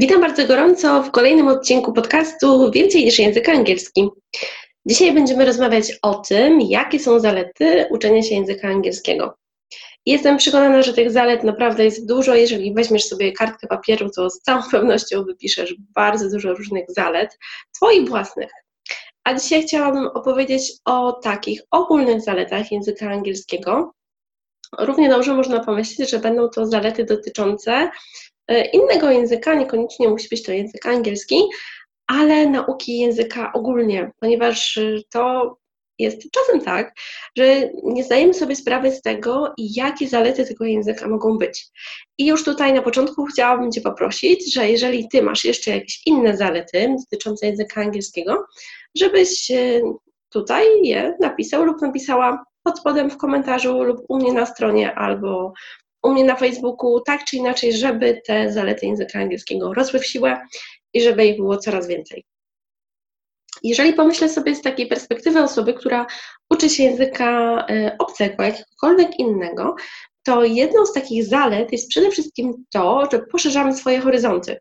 Witam bardzo gorąco w kolejnym odcinku podcastu Więcej niż język angielski. Dzisiaj będziemy rozmawiać o tym, jakie są zalety uczenia się języka angielskiego. Jestem przekonana, że tych zalet naprawdę jest dużo. Jeżeli weźmiesz sobie kartkę papieru, to z całą pewnością wypiszesz bardzo dużo różnych zalet, Twoich własnych. A dzisiaj chciałabym opowiedzieć o takich ogólnych zaletach języka angielskiego. Równie dobrze można pomyśleć, że będą to zalety dotyczące innego języka, niekoniecznie musi być to język angielski, ale nauki języka ogólnie, ponieważ y, to jest czasem tak, że nie zdajemy sobie sprawy z tego, jakie zalety tego języka mogą być. I już tutaj na początku chciałabym Cię poprosić, że jeżeli Ty masz jeszcze jakieś inne zalety dotyczące języka angielskiego, żebyś y, tutaj je napisał lub napisała pod spodem w komentarzu lub u mnie na stronie albo u mnie na Facebooku, tak czy inaczej, żeby te zalety języka angielskiego rosły w siłę i żeby ich było coraz więcej. Jeżeli pomyślę sobie z takiej perspektywy osoby, która uczy się języka e, obcego, jakiegokolwiek innego, to jedną z takich zalet jest przede wszystkim to, że poszerzamy swoje horyzonty.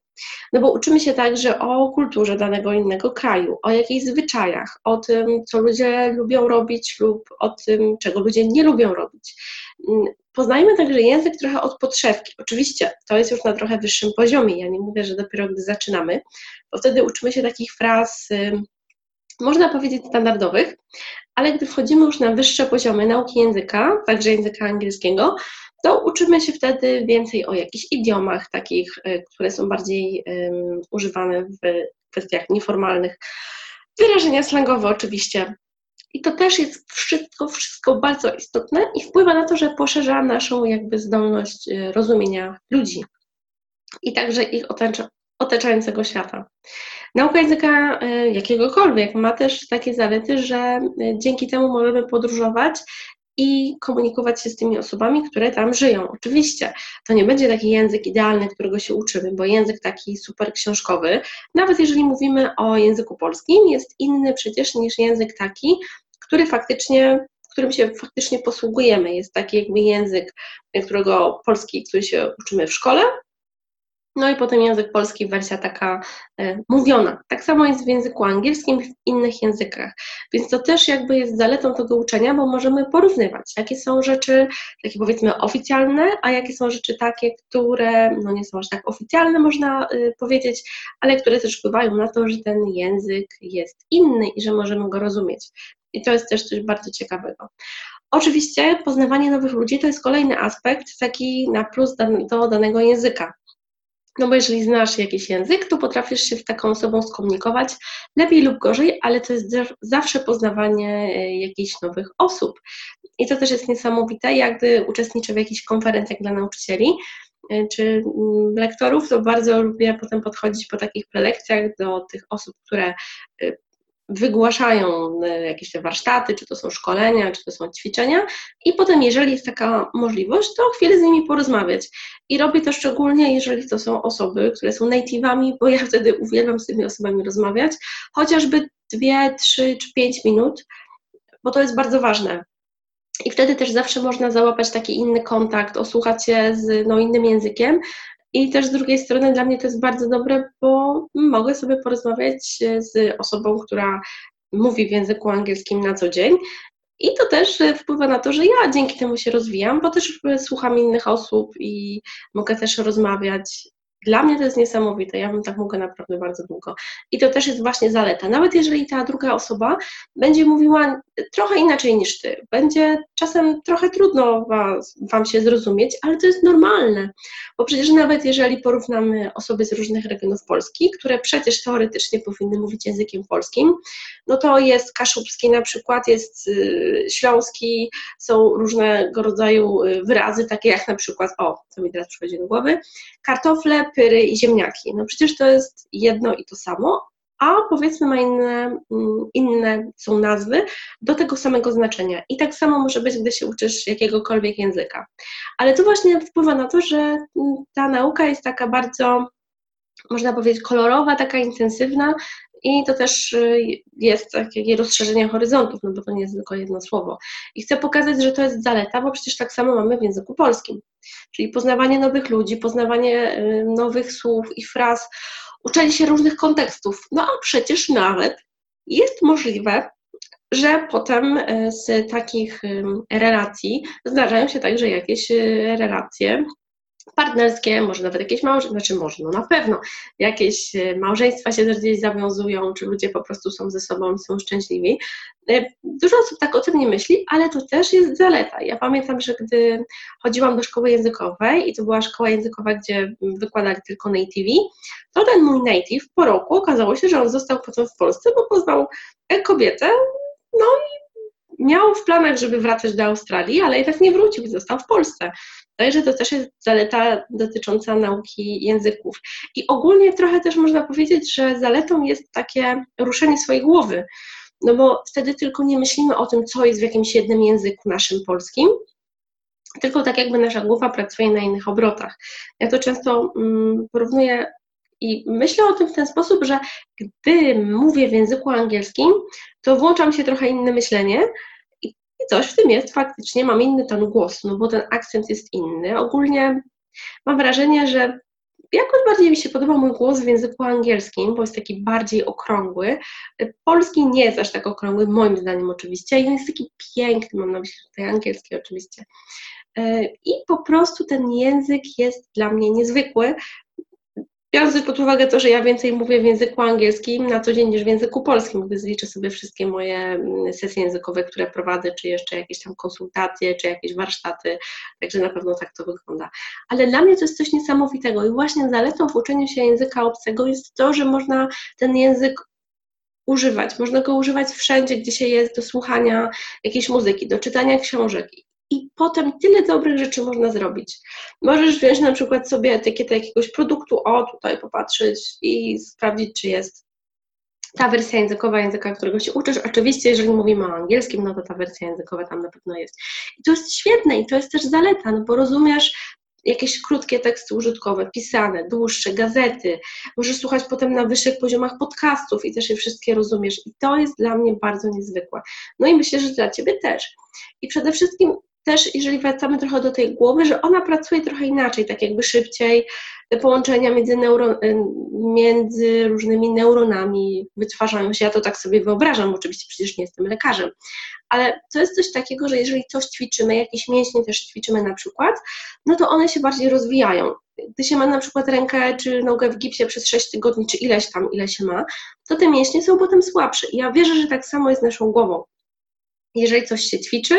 No bo uczymy się także o kulturze danego innego kraju, o jakichś zwyczajach, o tym, co ludzie lubią robić lub o tym, czego ludzie nie lubią robić. Mm, poznajmy także język trochę od podszewki. Oczywiście to jest już na trochę wyższym poziomie. Ja nie mówię, że dopiero gdy zaczynamy, bo wtedy uczymy się takich fraz, można powiedzieć, standardowych, ale gdy wchodzimy już na wyższe poziomy nauki języka, także języka angielskiego, to uczymy się wtedy więcej o jakichś idiomach, takich, y, które są bardziej um, używane w kwestiach nieformalnych. Wyrażenia slangowe oczywiście. I to też jest wszystko, wszystko bardzo istotne i wpływa na to, że poszerza naszą jakby zdolność y, rozumienia ludzi i także ich otaczającego świata. Nauka języka y, jakiegokolwiek ma też takie zalety, że dzięki temu możemy podróżować i komunikować się z tymi osobami, które tam żyją. Oczywiście to nie będzie taki język idealny, którego się uczymy, bo język taki super książkowy, nawet jeżeli mówimy o języku polskim, jest inny przecież niż język taki, który faktycznie którym się faktycznie posługujemy. Jest taki jakby język, którego polski, który się uczymy w szkole, no i potem język polski, wersja taka e, mówiona. Tak samo jest w języku angielskim, w innych językach. Więc to też jakby jest zaletą tego uczenia, bo możemy porównywać, jakie są rzeczy takie powiedzmy oficjalne, a jakie są rzeczy takie, które no nie są aż tak oficjalne, można y, powiedzieć, ale które też wpływają na to, że ten język jest inny i że możemy go rozumieć. I to jest też coś bardzo ciekawego. Oczywiście poznawanie nowych ludzi to jest kolejny aspekt taki na plus do danego języka. No bo jeżeli znasz jakiś język, to potrafisz się z taką osobą skomunikować lepiej lub gorzej, ale to jest zawsze poznawanie e, jakichś nowych osób. I to też jest niesamowite, jak gdy uczestniczę w jakichś konferencjach dla nauczycieli, e, czy mm, lektorów, to bardzo lubię potem podchodzić po takich prelekcjach do tych osób, które e, wygłaszają e, jakieś te warsztaty, czy to są szkolenia, czy to są ćwiczenia i potem, jeżeli jest taka możliwość, to chwilę z nimi porozmawiać. I robię to szczególnie, jeżeli to są osoby, które są native'ami, bo ja wtedy uwielbiam z tymi osobami rozmawiać, chociażby dwie, trzy czy pięć minut, bo to jest bardzo ważne. I wtedy też zawsze można załapać taki inny kontakt, osłuchać się z no, innym językiem, i też z drugiej strony dla mnie to jest bardzo dobre, bo mogę sobie porozmawiać z osobą, która mówi w języku angielskim na co dzień. I to też wpływa na to, że ja dzięki temu się rozwijam, bo też słucham innych osób i mogę też rozmawiać dla mnie to jest niesamowite, ja bym tak mogła naprawdę bardzo długo. I to też jest właśnie zaleta. Nawet jeżeli ta druga osoba będzie mówiła trochę inaczej niż ty, będzie czasem trochę trudno wam się zrozumieć, ale to jest normalne, bo przecież nawet jeżeli porównamy osoby z różnych regionów Polski, które przecież teoretycznie powinny mówić językiem polskim, no to jest kaszubski na przykład, jest y, śląski, są różnego rodzaju y, wyrazy, takie jak na przykład, o, co mi teraz przychodzi do głowy, kartofle pyry i ziemniaki. No przecież to jest jedno i to samo, a powiedzmy ma inne, mm, inne są nazwy do tego samego znaczenia. I tak samo może być, gdy się uczysz jakiegokolwiek języka. Ale to właśnie wpływa na to, że mm, ta nauka jest taka bardzo, można powiedzieć, kolorowa, taka intensywna, i to też y, jest takie rozszerzenie horyzontów, no bo to nie jest tylko jedno słowo. I chcę pokazać, że to jest zaleta, bo przecież tak samo mamy w języku polskim. Czyli poznawanie nowych ludzi, poznawanie y, nowych słów i fraz, uczenie się różnych kontekstów. No a przecież nawet jest możliwe, że potem y, z takich relacji zdarzają się także jakieś relacje partnerskie, może nawet jakieś małżeństwa, znaczy może, no na pewno jakieś e, małżeństwa się też gdzieś zawiązują, czy ludzie po prostu są ze sobą i są szczęśliwi. E, dużo osób tak o tym nie myśli, ale to też jest zaleta. Ja pamiętam, że gdy chodziłam do szkoły językowej i to była szkoła językowa, gdzie wykładali tylko native, to ten mój native po roku okazało się, że on został potem w Polsce, bo poznał kobietę, no i miał w planach, żeby wracać do Australii, ale jednak nie wrócił i został w Polsce. Także to też jest zaleta dotycząca nauki języków. I ogólnie trochę też można powiedzieć, że zaletą jest takie ruszenie swojej głowy, no bo wtedy tylko nie myślimy o tym, co jest w jakimś jednym języku naszym polskim, tylko tak jakby nasza głowa pracuje na innych obrotach. Ja to często mm, porównuję i myślę o tym w ten sposób, że gdy mówię w języku angielskim, to włączam się trochę inne myślenie, coś w tym jest, faktycznie mam inny ton głosu, no bo ten akcent jest inny. Ogólnie mam wrażenie, że jakoś bardziej mi się podoba mój głos w języku angielskim, bo jest taki bardziej okrągły. Polski nie jest aż tak okrągły, moim zdaniem oczywiście, i jest taki piękny, mam na myśli tutaj angielski oczywiście. I po prostu ten język jest dla mnie niezwykły, Biorąc pod uwagę to, że ja więcej mówię w języku angielskim na co dzień niż w języku polskim, gdy zliczę sobie wszystkie moje mm, sesje językowe, które prowadzę, czy jeszcze jakieś tam konsultacje, czy jakieś warsztaty, także na pewno tak to wygląda. Ale dla mnie to jest coś niesamowitego i właśnie zaletą w uczeniu się języka obcego jest to, że można ten język używać. Można go używać wszędzie, gdzie się jest, do słuchania jakiejś muzyki, do czytania książek i potem tyle dobrych rzeczy można zrobić. Możesz wziąć na przykład sobie etykietę jakiegoś produktu, o tutaj popatrzeć i sprawdzić, czy jest ta wersja językowa języka, którego się uczysz. Oczywiście, jeżeli mówimy o angielskim, no to ta wersja językowa tam na pewno jest. I to jest świetne i to jest też zaleta, no bo rozumiesz jakieś krótkie teksty użytkowe, pisane, dłuższe, gazety. Możesz słuchać potem na wyższych poziomach podcastów i też je wszystkie rozumiesz. I to jest dla mnie bardzo niezwykłe. No i myślę, że dla Ciebie też. I przede wszystkim też, jeżeli wracamy trochę do tej głowy, że ona pracuje trochę inaczej, tak jakby szybciej, te połączenia między, neuro, między różnymi neuronami wytwarzają się. Ja to tak sobie wyobrażam, oczywiście przecież nie jestem lekarzem, ale to jest coś takiego, że jeżeli coś ćwiczymy, jakieś mięśnie też ćwiczymy na przykład, no to one się bardziej rozwijają. Gdy się ma na przykład rękę czy nogę w gipsie przez 6 tygodni, czy ileś tam, ile się ma, to te mięśnie są potem słabsze. I ja wierzę, że tak samo jest z naszą głową. Jeżeli coś się ćwiczy,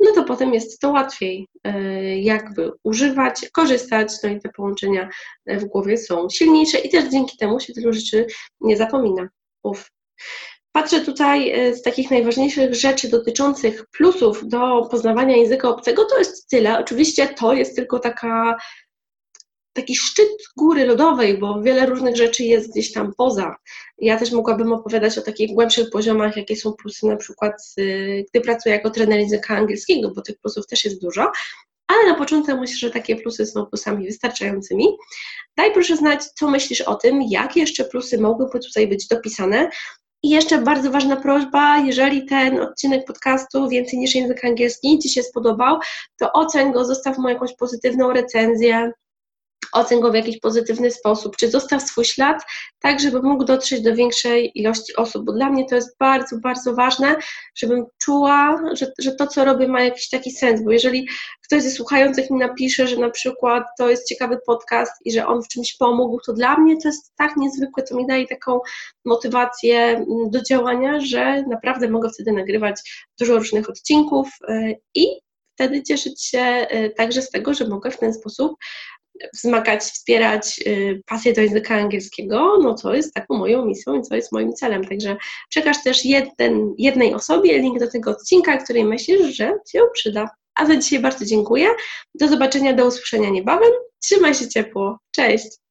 no to potem jest to łatwiej e, jakby używać, korzystać, no i te połączenia w głowie są silniejsze i też dzięki temu się tylu rzeczy nie zapomina. Uf. Patrzę tutaj e, z takich najważniejszych rzeczy dotyczących plusów do poznawania języka obcego, to jest tyle. Oczywiście to jest tylko taka taki szczyt góry lodowej, bo wiele różnych rzeczy jest gdzieś tam poza. Ja też mogłabym opowiadać o takich głębszych poziomach, jakie są plusy na przykład, gdy pracuję jako trener języka angielskiego, bo tych plusów też jest dużo, ale na początek myślę, że takie plusy są plusami wystarczającymi. Daj proszę znać, co myślisz o tym, jakie jeszcze plusy mogłyby tutaj być dopisane. I jeszcze bardzo ważna prośba, jeżeli ten odcinek podcastu Więcej niż język angielski Ci się spodobał, to oceń go, zostaw mu jakąś pozytywną recenzję, ocen go w jakiś pozytywny sposób, czy zostaw swój ślad, tak żeby mógł dotrzeć do większej ilości osób, bo dla mnie to jest bardzo, bardzo ważne, żebym czuła, że, że to, co robię, ma jakiś taki sens, bo jeżeli ktoś ze słuchających mi napisze, że na przykład to jest ciekawy podcast i że on w czymś pomógł, to dla mnie to jest tak niezwykłe, to mi daje taką motywację mm, do działania, że naprawdę mogę wtedy nagrywać dużo różnych odcinków y, i wtedy cieszyć się y, także z tego, że mogę w ten sposób wzmagać, wspierać y, pasję do języka angielskiego, no co jest taką moją misją i co jest moim celem. Także przekaż też jeden, jednej osobie link do tego odcinka, który myślisz, że się przyda. A za dzisiaj bardzo dziękuję. Do zobaczenia, do usłyszenia niebawem. Trzymaj się ciepło. Cześć!